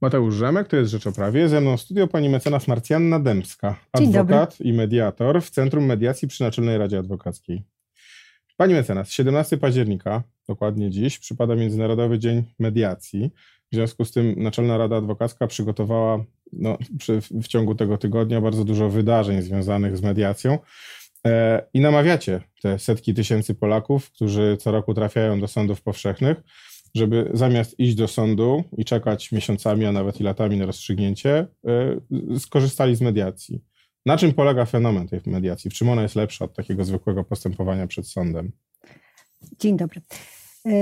Mateusz Rzemek, to jest Rzecz o Prawie. Ze mną studio pani mecenas Marcjanna Dębska, adwokat i mediator w Centrum Mediacji przy Naczelnej Radzie Adwokackiej. Pani mecenas, 17 października, dokładnie dziś, przypada Międzynarodowy Dzień Mediacji. W związku z tym Naczelna Rada Adwokacka przygotowała no, przy, w ciągu tego tygodnia bardzo dużo wydarzeń związanych z mediacją. E, I namawiacie te setki tysięcy Polaków, którzy co roku trafiają do sądów powszechnych, żeby zamiast iść do sądu i czekać miesiącami, a nawet i latami na rozstrzygnięcie, e, skorzystali z mediacji. Na czym polega fenomen tej mediacji? W czym ona jest lepsza od takiego zwykłego postępowania przed sądem? Dzień dobry. E,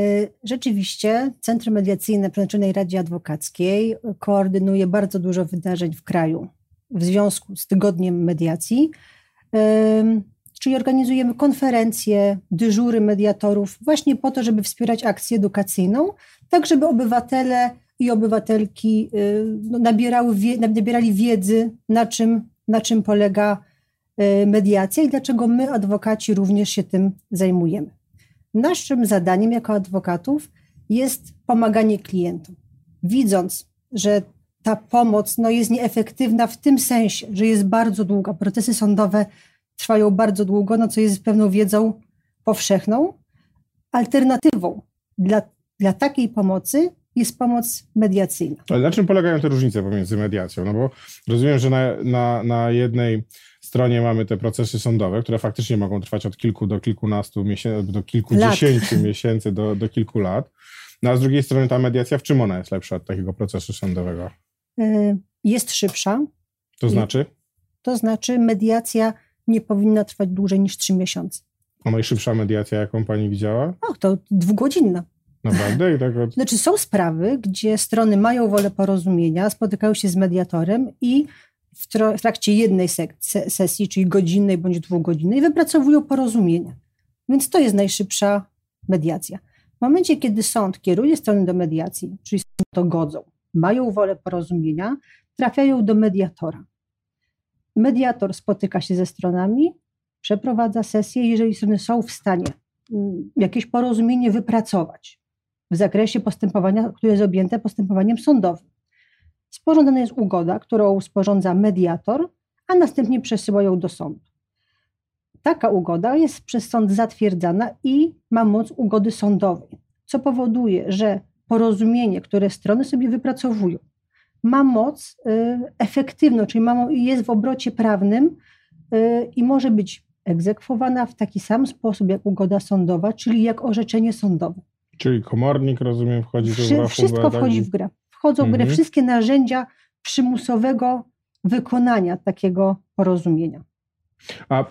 rzeczywiście Centrum Mediacyjne przy Radzie Adwokackiej koordynuje bardzo dużo wydarzeń w kraju w związku z Tygodniem Mediacji czyli organizujemy konferencje, dyżury mediatorów, właśnie po to, żeby wspierać akcję edukacyjną, tak żeby obywatele i obywatelki y, no, nabierały, nabierali wiedzy, na czym, na czym polega y, mediacja i dlaczego my, adwokaci, również się tym zajmujemy. Naszym zadaniem jako adwokatów jest pomaganie klientom. Widząc, że ta pomoc no, jest nieefektywna w tym sensie, że jest bardzo długa, procesy sądowe trwają bardzo długo, no co jest pewną wiedzą powszechną. Alternatywą dla, dla takiej pomocy jest pomoc mediacyjna. Ale na czym polegają te różnice pomiędzy mediacją? No bo rozumiem, że na, na, na jednej stronie mamy te procesy sądowe, które faktycznie mogą trwać od kilku do kilkunastu miesięcy, do kilkudziesięciu lat. miesięcy do, do kilku lat. No a z drugiej strony ta mediacja, w czym ona jest lepsza od takiego procesu sądowego? Y, jest szybsza. To znaczy? To znaczy mediacja nie powinna trwać dłużej niż trzy miesiące. A najszybsza mediacja, jaką pani widziała? O, to dwugodzinna. Naprawdę? I tak od... Znaczy są sprawy, gdzie strony mają wolę porozumienia, spotykają się z mediatorem i w, w trakcie jednej sesji, czyli godzinnej bądź dwugodzinnej, wypracowują porozumienia. Więc to jest najszybsza mediacja. W momencie, kiedy sąd kieruje strony do mediacji, czyli to godzą, mają wolę porozumienia, trafiają do mediatora. Mediator spotyka się ze stronami, przeprowadza sesję, jeżeli strony są w stanie mm, jakieś porozumienie wypracować w zakresie postępowania, które jest objęte postępowaniem sądowym. Sporządzona jest ugoda, którą sporządza mediator, a następnie przesyłają do sądu. Taka ugoda jest przez sąd zatwierdzana i ma moc ugody sądowej, co powoduje, że porozumienie, które strony sobie wypracowują, ma moc y, efektywną, czyli ma, jest w obrocie prawnym y, i może być egzekwowana w taki sam sposób jak ugoda sądowa, czyli jak orzeczenie sądowe. Czyli komornik, rozumiem, wchodzi w grę. Wszystko wchodzi w grę. Wchodzą w grę mhm. wszystkie narzędzia przymusowego wykonania takiego porozumienia. A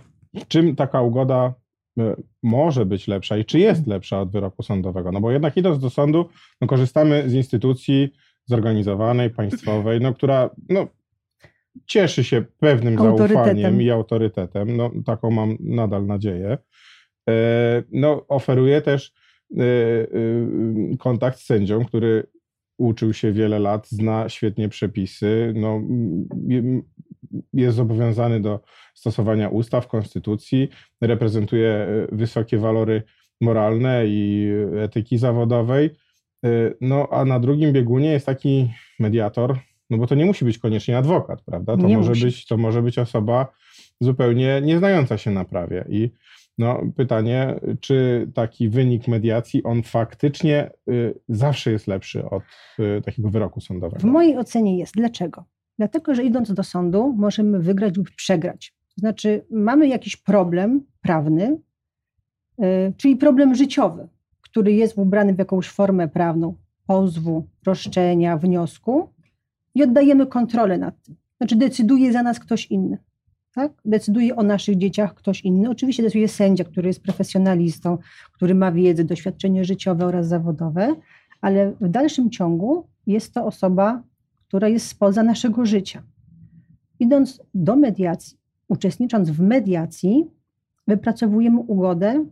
czym taka ugoda y, może być lepsza i czy jest lepsza od wyroku sądowego? No bo jednak idąc do sądu, no korzystamy z instytucji zorganizowanej, państwowej, no, która no, cieszy się pewnym zaufaniem i autorytetem. No, taką mam nadal nadzieję. E, no, oferuje też e, e, kontakt z sędzią, który uczył się wiele lat, zna świetnie przepisy, no, jest zobowiązany do stosowania ustaw, konstytucji, reprezentuje wysokie walory moralne i etyki zawodowej. Y, no a na drugim biegunie jest taki mediator, no bo to nie musi być koniecznie adwokat, prawda? To, może być, to może być osoba zupełnie nieznająca się na prawie. I no, pytanie, czy taki wynik mediacji, on faktycznie y, zawsze jest lepszy od y, takiego wyroku sądowego? W mojej ocenie jest. Dlaczego? Dlatego, że idąc do sądu, możemy wygrać lub przegrać. To znaczy, mamy jakiś problem prawny, y, czyli problem życiowy który jest ubrany w jakąś formę prawną, pozwu, roszczenia, wniosku i oddajemy kontrolę nad tym. Znaczy decyduje za nas ktoś inny. Tak? Decyduje o naszych dzieciach ktoś inny. Oczywiście decyduje sędzia, który jest profesjonalistą, który ma wiedzę, doświadczenie życiowe oraz zawodowe, ale w dalszym ciągu jest to osoba, która jest spoza naszego życia. Idąc do mediacji, uczestnicząc w mediacji, wypracowujemy ugodę,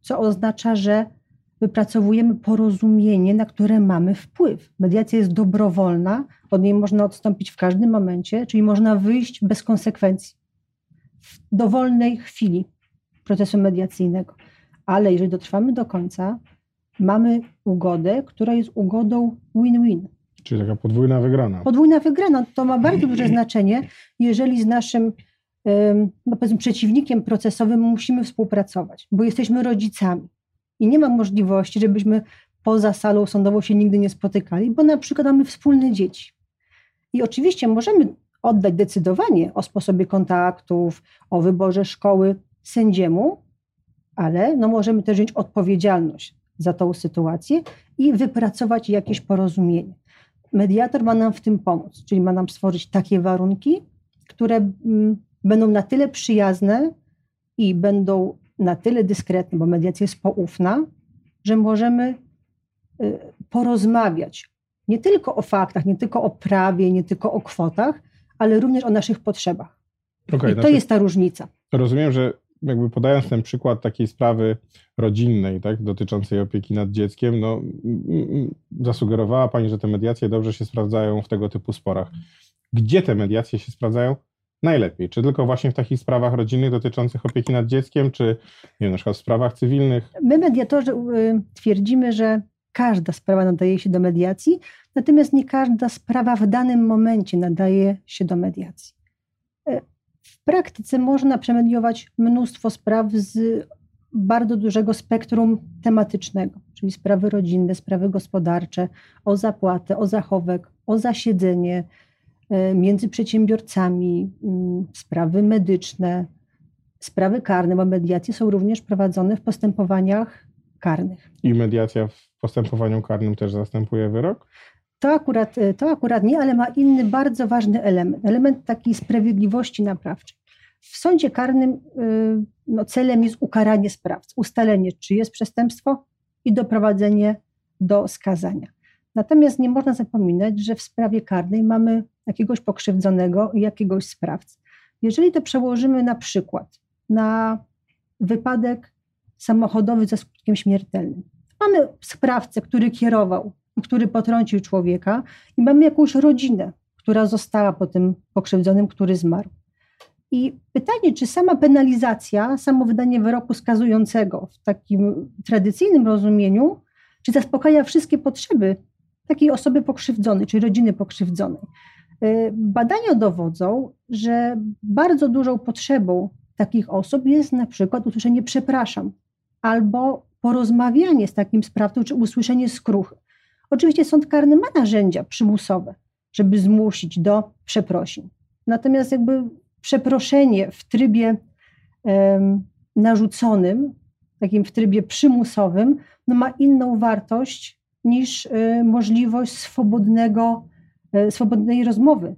co oznacza, że wypracowujemy porozumienie, na które mamy wpływ. Mediacja jest dobrowolna, od niej można odstąpić w każdym momencie, czyli można wyjść bez konsekwencji w dowolnej chwili procesu mediacyjnego. Ale jeżeli dotrwamy do końca, mamy ugodę, która jest ugodą win-win. Czyli taka podwójna wygrana. Podwójna wygrana to ma bardzo duże znaczenie, jeżeli z naszym no powiedzmy, przeciwnikiem procesowym musimy współpracować, bo jesteśmy rodzicami i nie ma możliwości, żebyśmy poza salą sądową się nigdy nie spotykali, bo na przykład mamy wspólne dzieci. I oczywiście możemy oddać decydowanie o sposobie kontaktów, o wyborze szkoły sędziemu, ale no możemy też wziąć odpowiedzialność za tą sytuację i wypracować jakieś porozumienie. Mediator ma nam w tym pomóc, czyli ma nam stworzyć takie warunki, które mm, będą na tyle przyjazne i będą na tyle dyskretne, bo mediacja jest poufna, że możemy y, porozmawiać nie tylko o faktach, nie tylko o prawie, nie tylko o kwotach, ale również o naszych potrzebach. Okay, I to znaczy, jest ta różnica. Rozumiem, że jakby podając ten przykład takiej sprawy rodzinnej, tak, dotyczącej opieki nad dzieckiem, no, zasugerowała Pani, że te mediacje dobrze się sprawdzają w tego typu sporach. Gdzie te mediacje się sprawdzają? Najlepiej? Czy tylko właśnie w takich sprawach rodzinnych dotyczących opieki nad dzieckiem, czy nie wiem, na przykład w sprawach cywilnych? My mediatorzy y, twierdzimy, że każda sprawa nadaje się do mediacji, natomiast nie każda sprawa w danym momencie nadaje się do mediacji. Y, w praktyce można przemediować mnóstwo spraw z bardzo dużego spektrum tematycznego, czyli sprawy rodzinne, sprawy gospodarcze, o zapłatę, o zachowek, o zasiedzenie, między przedsiębiorcami, mm, sprawy medyczne, sprawy karne, bo mediacje są również prowadzone w postępowaniach karnych. I mediacja w postępowaniu karnym też zastępuje wyrok? To akurat, e, to akurat nie, ale ma inny bardzo ważny element, element takiej sprawiedliwości naprawczej. W sądzie karnym e, no, celem jest ukaranie sprawcy, ustalenie, czy jest przestępstwo i doprowadzenie do skazania. Natomiast nie można zapominać, że w sprawie karnej mamy jakiegoś pokrzywdzonego i jakiegoś sprawcy. Jeżeli to przełożymy na przykład na wypadek samochodowy ze skutkiem śmiertelnym, mamy sprawcę, który kierował i który potrącił człowieka, i mamy jakąś rodzinę, która została po tym pokrzywdzonym, który zmarł. I pytanie, czy sama penalizacja, samo wydanie wyroku skazującego w takim tradycyjnym rozumieniu, czy zaspokaja wszystkie potrzeby takiej osoby pokrzywdzonej, czy rodziny pokrzywdzonej. Y, badania dowodzą, że bardzo dużą potrzebą takich osób jest na przykład usłyszenie przepraszam albo porozmawianie z takim sprawcą, czy usłyszenie skruchy. Oczywiście sąd karny ma narzędzia przymusowe, żeby zmusić do przeprosin. Natomiast jakby przeproszenie w trybie um, narzuconym, takim w trybie przymusowym, no ma inną wartość niż y, możliwość swobodnego, y, swobodnej rozmowy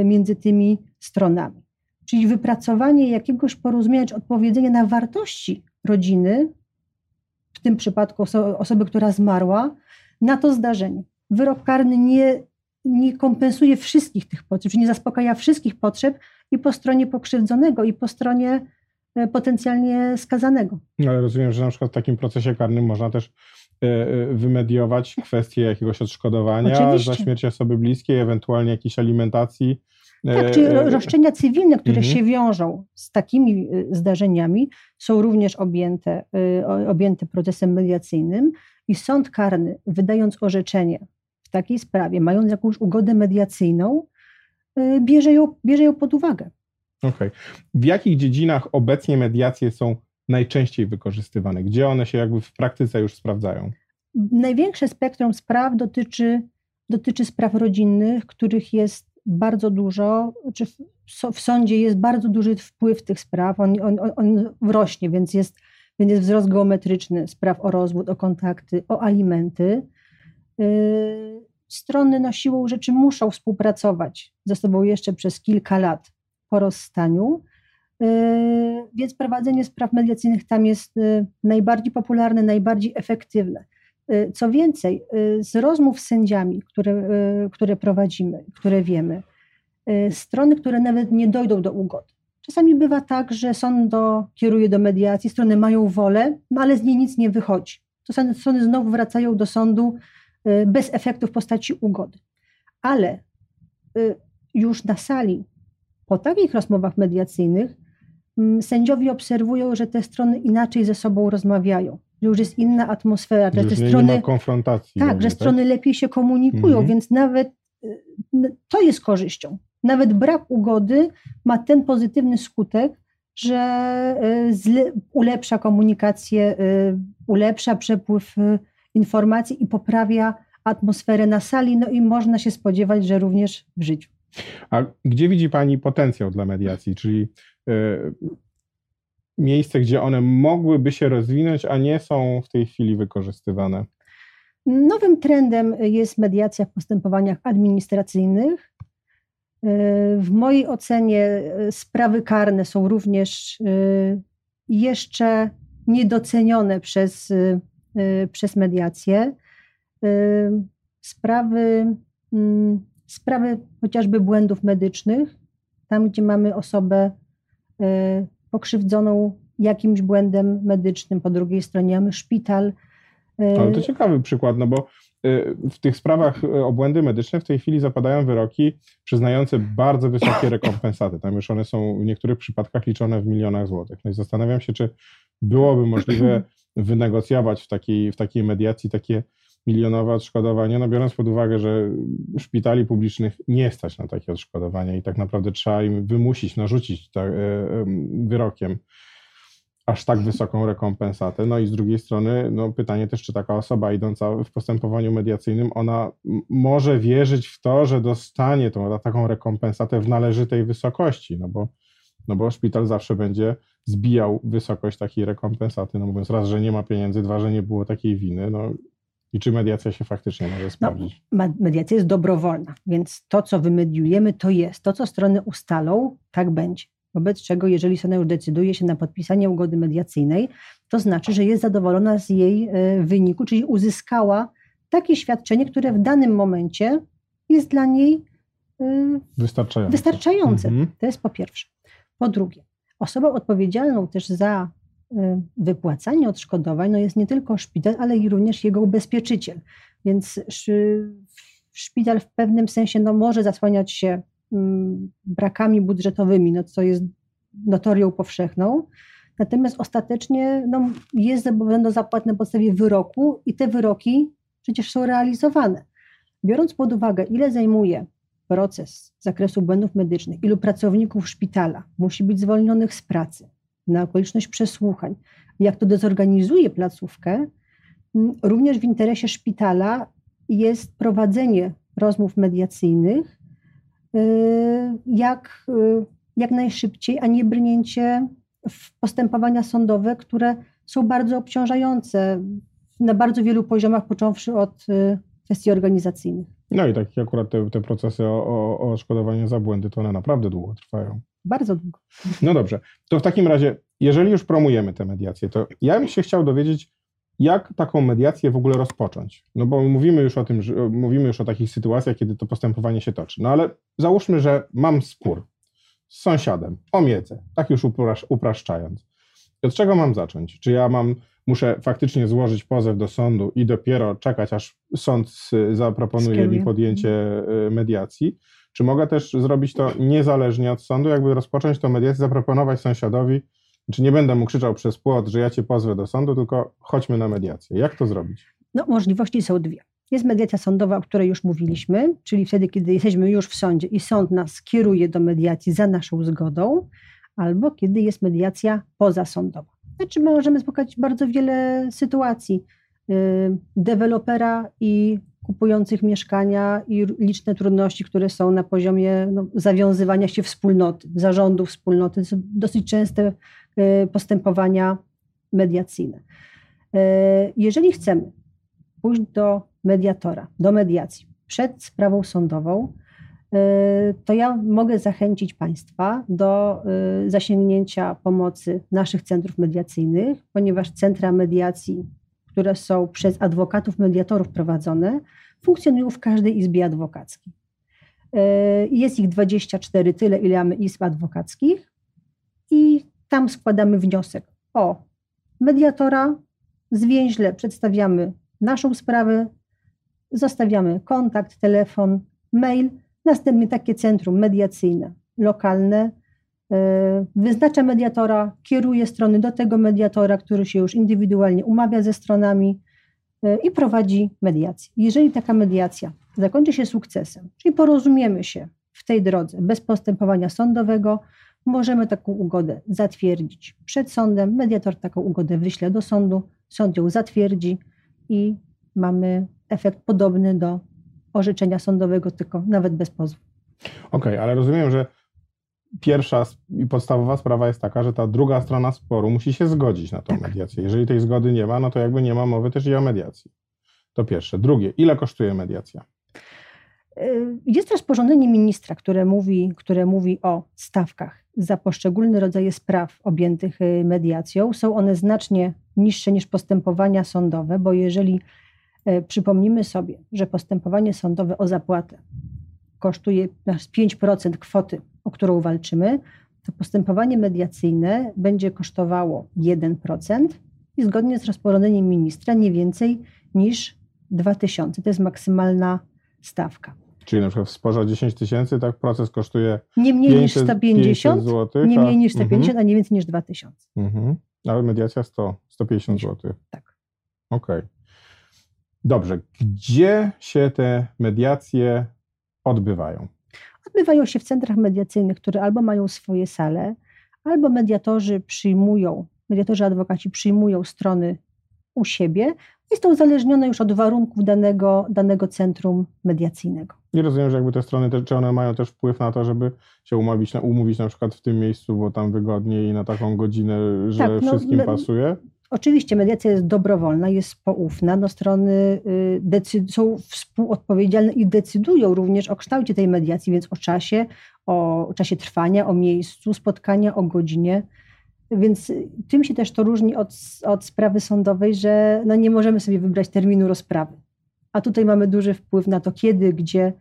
y, między tymi stronami. Czyli wypracowanie jakiegoś porozumienia czy odpowiedzenia na wartości rodziny, w tym przypadku oso osoby, która zmarła, na to zdarzenie. Wyrok karny nie, nie kompensuje wszystkich tych potrzeb, czy nie zaspokaja wszystkich potrzeb i po stronie pokrzywdzonego, i po stronie potencjalnie skazanego. Ale rozumiem, że na przykład w takim procesie karnym można też wymediować kwestię jakiegoś odszkodowania Oczywiście. za śmierć osoby bliskiej, ewentualnie jakiejś alimentacji. E, tak, czyli roszczenia cywilne, które mhm. się wiążą z takimi zdarzeniami, są również objęte, objęte procesem mediacyjnym i sąd karny, wydając orzeczenie w takiej sprawie, mając jakąś ugodę mediacyjną, bierze ją, bierze ją pod uwagę. Okej. Okay. W jakich dziedzinach obecnie mediacje są najczęściej wykorzystywane? Gdzie one się jakby w praktyce już sprawdzają? Największe spektrum spraw dotyczy, dotyczy spraw rodzinnych, których jest bardzo dużo, czy w, w sądzie jest bardzo duży wpływ tych spraw, on, on, on rośnie, więc jest, więc jest wzrost geometryczny spraw o rozwód, o kontakty, o alimenty. Yy, strony no, siłą rzeczy muszą współpracować ze sobą jeszcze przez kilka lat po rozstaniu, więc prowadzenie spraw mediacyjnych tam jest yy, najbardziej popularne, najbardziej efektywne. Yy, co więcej, z rozmów z sędziami, które, które prowadzimy, które wiemy, strony, które nawet nie dojdą do ugody. Czasami bywa tak, że sąd do, kieruje do mediacji, strony mają wolę, no ale z niej nic nie wychodzi. To strony znowu wracają do sądu bez efektu w postaci ugody. Ale już na sali, po takich rozmowach mediacyjnych, sędziowie obserwują, że te strony inaczej ze sobą rozmawiają. że już jest inna atmosfera, że Już te nie, strony, nie ma konfrontacji. tak, że strony lepiej się komunikują, Mhm. więc nawet y, to jest korzyścią. Nawet brak ugody ma ten pozytywny skutek, że y, zle, ulepsza komunikację, y, ulepsza przepływ informacji i poprawia atmosferę na sali, no i można się spodziewać, że również w życiu. A gdzie widzi Pani potencjał dla mediacji, czyli miejsce, gdzie one mogłyby się rozwinąć, a nie są w tej chwili wykorzystywane? Nowym trendem jest mediacja w postępowaniach administracyjnych. W mojej ocenie y, sprawy karne są również y, jeszcze niedocenione przez, y, y, przez mediację. Y, Sprawy, mm, sprawy chociażby błędów medycznych, tam gdzie mamy osobę y, pokrzywdzoną jakimś błędem medycznym, po drugiej stronie mamy szpital. y, Ale to ciekawy przykład, no bo y, w tych sprawach y, o błędy medyczne w tej chwili zapadają wyroki przyznające bardzo wysokie rekompensaty. Tam już one są w niektórych przypadkach liczone w milionach złotych. No i zastanawiam się, czy byłoby możliwe wynegocjować w takiej, w takiej mediacji takie milionowe odszkodowanie, no biorąc pod uwagę, że szpitali publicznych nie stać na takie odszkodowania i tak naprawdę trzeba im wymusić, narzucić e, em, wyrokiem aż tak wysoką rekompensatę. No i z drugiej strony no pytanie też, czy taka osoba idąca w postępowaniu mediacyjnym, ona może wierzyć w to, że dostanie tą taką rekompensatę w należytej wysokości, no bo, no bo szpital zawsze będzie zbijał wysokość takiej rekompensaty, no mówiąc raz, że nie ma pieniędzy, dwa, że nie było takiej winy, no i czy mediacja się faktycznie może sprawdzić. Ma- Mediacja jest dobrowolna, więc to, co wymediujemy, to jest. To, co strony ustalą, tak będzie. Wobec czego, jeżeli strona już decyduje się na podpisanie ugody mediacyjnej, to znaczy, że jest zadowolona z jej e, wyniku, czyli uzyskała takie świadczenie, które w danym momencie jest dla niej e, Wystarczająco. wystarczające. Mhm. To jest po pierwsze. Po drugie, osobą odpowiedzialną też za wypłacanie odszkodowań no jest nie tylko szpital, ale i również jego ubezpieczyciel. Więc szpital w pewnym sensie no, może zasłaniać się mm, brakami budżetowymi, no, co jest notorią powszechną. Natomiast ostatecznie no, jest zobowiązany do zapłat na podstawie wyroku i te wyroki przecież są realizowane. Biorąc pod uwagę, ile zajmuje proces z zakresu błędów medycznych, ilu pracowników szpitala musi być zwolnionych z pracy na okoliczność przesłuchań, jak to dezorganizuje placówkę, również w interesie szpitala jest prowadzenie rozmów mediacyjnych y, jak, y, jak najszybciej, a nie brnięcie w postępowania sądowe, które są bardzo obciążające na bardzo wielu poziomach, począwszy od y, kwestii organizacyjnych. No i takie akurat te, te procesy o, o, o za błędy, to one naprawdę długo trwają. Bardzo długo. No dobrze, to w takim razie, jeżeli już promujemy tę mediację, to ja bym się chciał dowiedzieć, jak taką mediację w ogóle rozpocząć. No bo mówimy już o tym, że mówimy już o takich sytuacjach, kiedy to postępowanie się toczy. No ale załóżmy, że mam spór z sąsiadem o miedzę, tak już uprasz, upraszczając. Od czego mam zacząć? Czy ja mam, muszę faktycznie złożyć pozew do sądu i dopiero czekać, aż sąd zaproponuje mi podjęcie y, mediacji? Czy mogę też zrobić to niezależnie od sądu, jakby rozpocząć tę mediację, zaproponować sąsiadowi, czy nie będę mu krzyczał przez płot, że ja cię pozwę do sądu, tylko chodźmy na mediację. Jak to zrobić? No, możliwości są dwie. Jest mediacja sądowa, o której już mówiliśmy, czyli wtedy, kiedy jesteśmy już w sądzie i sąd nas kieruje do mediacji za naszą zgodą, albo kiedy jest mediacja pozasądowa. Znaczy, możemy spotkać bardzo wiele sytuacji y, dewelopera i kupujących mieszkania i liczne trudności, które są na poziomie no, zawiązywania się wspólnoty, zarządu wspólnoty. To są dosyć częste y, postępowania mediacyjne. Y, Jeżeli chcemy pójść do mediatora, do mediacji przed sprawą sądową, to ja mogę zachęcić Państwa do y, zasięgnięcia pomocy naszych centrów mediacyjnych, ponieważ centra mediacji, które są przez adwokatów mediatorów prowadzone, funkcjonują w każdej izbie adwokackiej. Y, Jest ich 24, tyle ile mamy izb adwokackich, i tam składamy wniosek o mediatora, zwięźle przedstawiamy naszą sprawę, zostawiamy kontakt, telefon, mail, następnie takie centrum mediacyjne lokalne e, wyznacza mediatora, kieruje strony do tego mediatora, który się już indywidualnie umawia ze stronami e, i prowadzi mediację. Jeżeli taka mediacja zakończy się sukcesem, czyli porozumiemy się w tej drodze bez postępowania sądowego, możemy taką ugodę zatwierdzić przed sądem. Mediator taką ugodę wyśle do sądu, sąd ją zatwierdzi i mamy efekt podobny do orzeczenia sądowego, tylko nawet bez pozwu. Okej, okay, ale rozumiem, że pierwsza i podstawowa sprawa jest taka, że ta druga strona sporu musi się zgodzić na tą tak. mediację. Jeżeli tej zgody nie ma, no to jakby nie ma mowy też i o mediacji. To pierwsze. Drugie, ile kosztuje mediacja? Y, jest rozporządzenie ministra, które mówi, które mówi o stawkach za poszczególne rodzaje spraw objętych y, mediacją. Są one znacznie niższe niż postępowania sądowe, bo jeżeli y, przypomnimy sobie, że postępowanie sądowe o zapłatę kosztuje nas 5% kwoty, o którą walczymy, to postępowanie mediacyjne będzie kosztowało 1% i zgodnie z rozporządzeniem ministra nie więcej niż 2000. To jest maksymalna stawka. Czyli na przykład w sporze 10 tysięcy, tak proces kosztuje nie mniej 500, niż 150 zł, nie mniej niż 150, uh-huh. a nie więcej niż 2000. Uh-huh. Ale mediacja 100, 150 zł. Tak. Okej. Okay. Dobrze. Gdzie się te mediacje odbywają? Odbywają się w centrach mediacyjnych, które albo mają swoje sale, albo mediatorzy przyjmują, mediatorzy adwokaci przyjmują strony u siebie. Jest to uzależnione już od warunków danego, danego centrum mediacyjnego. I rozumiem, że jakby te strony, te, czy one mają też wpływ na to, żeby się umówić na, umówić na przykład w tym miejscu, bo tam wygodniej i na taką godzinę, że tak, no, wszystkim pasuje? Oczywiście mediacja jest dobrowolna, jest poufna. No, strony y, są współodpowiedzialne i decydują również o kształcie tej mediacji, więc o czasie, o czasie trwania, o miejscu spotkania, o godzinie. Więc tym się też to różni od, od sprawy sądowej, że no nie możemy sobie wybrać terminu rozprawy. A tutaj mamy duży wpływ na to, kiedy, gdzie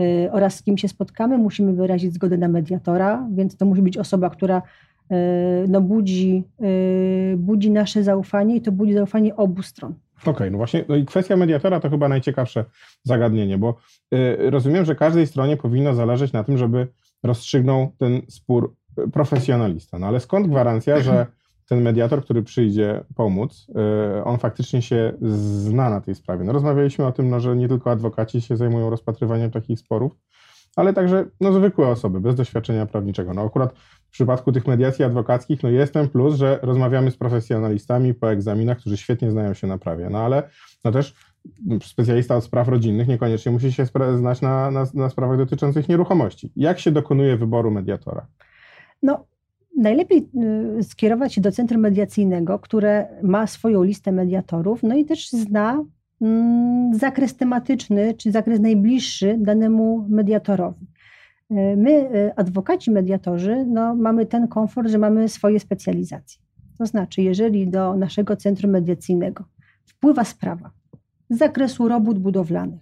y, oraz z kim się spotkamy. Musimy wyrazić zgodę na mediatora, więc to musi być osoba, która y, no, budzi, y, budzi nasze zaufanie i to budzi zaufanie obu stron. Okej, okay, no właśnie, no i kwestia mediatora to chyba najciekawsze zagadnienie, bo rozumiem, że każdej stronie powinno zależeć na tym, żeby rozstrzygnął ten spór profesjonalista. No ale skąd gwarancja, że ten mediator, który przyjdzie pomóc, y, on faktycznie się zna na tej sprawie? No rozmawialiśmy o tym, no, że nie tylko adwokaci się zajmują rozpatrywaniem takich sporów, ale także no, zwykłe osoby bez doświadczenia prawniczego. No akurat w przypadku tych mediacji adwokackich no jest ten plus, że rozmawiamy z profesjonalistami po egzaminach, którzy świetnie znają się na prawie, no ale no też specjalista od spraw rodzinnych niekoniecznie musi się znać na, na, na sprawach dotyczących nieruchomości. Jak się dokonuje wyboru mediatora? No, najlepiej y, skierować się do centrum mediacyjnego, które ma swoją listę mediatorów, no i też zna zakres tematyczny, czy zakres najbliższy danemu mediatorowi. Y, my, y, adwokaci mediatorzy, no, mamy ten komfort, że mamy swoje specjalizacje. To znaczy, jeżeli do naszego centrum mediacyjnego wpływa sprawa z zakresu robót budowlanych,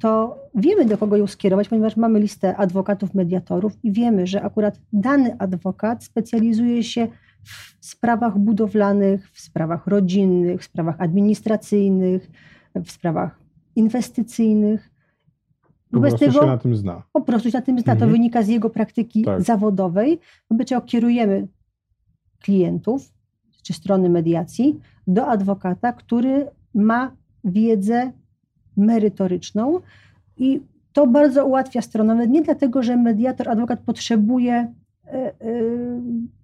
to wiemy, do kogo ją skierować, ponieważ mamy listę adwokatów, mediatorów i wiemy, że akurat dany adwokat specjalizuje się w sprawach budowlanych, w sprawach rodzinnych, w sprawach administracyjnych, w sprawach inwestycyjnych. Po Wobec prostu tego, się na tym zna. Po prostu się na tym zna. Mhm. To wynika z jego praktyki tak. zawodowej. Wobec czego kierujemy klientów czy strony mediacji do adwokata, który ma wiedzę merytoryczną i to bardzo ułatwia stronę, nawet nie dlatego, że mediator, adwokat potrzebuje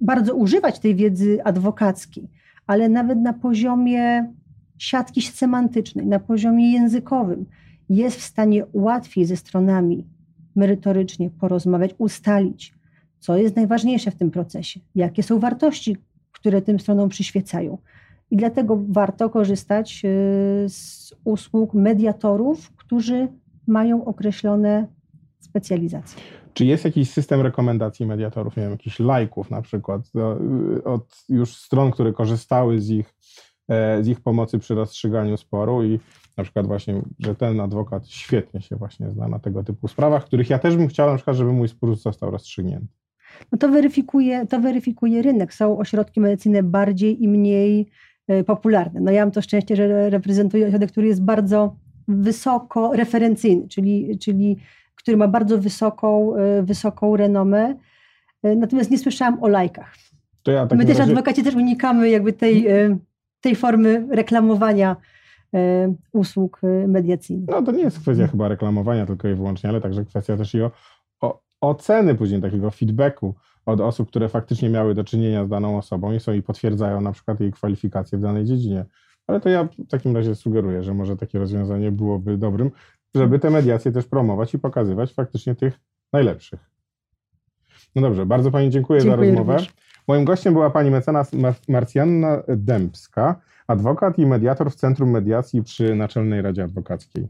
bardzo używać tej wiedzy adwokackiej, ale nawet na poziomie siatki semantycznej, na poziomie językowym jest w stanie łatwiej ze stronami merytorycznie porozmawiać, ustalić, co jest najważniejsze w tym procesie, jakie są wartości, które tym stronom przyświecają. I dlatego warto korzystać y, z usług mediatorów, którzy mają określone specjalizacje. Czy jest jakiś system rekomendacji mediatorów, nie wiem, jakichś lajków na przykład y, od już stron, które korzystały z ich, e, z ich pomocy przy rozstrzyganiu sporu i na przykład właśnie, że ten adwokat świetnie się właśnie zna na tego typu sprawach, których ja też bym chciał na przykład, żeby mój spór został rozstrzygnięty. No to weryfikuje, to weryfikuje rynek. Są ośrodki medycyny bardziej i mniej E, popularne. No ja mam to szczęście, że reprezentuję ośrodek, który jest bardzo wysoko referencyjny, czyli, czyli który ma bardzo wysoką, e, wysoką renomę. E, Natomiast nie słyszałam o lajkach. Ja My też razie- adwokaci też unikamy jakby tej, e, tej formy reklamowania usług mediacyjnych. No to nie jest kwestia chyba reklamowania tylko i wyłącznie, ale także kwestia też i o, o oceny później takiego feedbacku od osób, które faktycznie miały do czynienia z daną osobą i są i potwierdzają na przykład jej kwalifikacje w danej dziedzinie. Ale to ja w takim razie sugeruję, że może takie rozwiązanie byłoby dobrym, żeby te mediacje też promować i pokazywać faktycznie tych najlepszych. No dobrze, bardzo Pani dziękuję, Dziękuję za rozmowę. również. Moim gościem była Pani mecenas Mar- Marcjanna Dębska, adwokat i mediator w Centrum Mediacji przy Naczelnej Radzie Adwokackiej.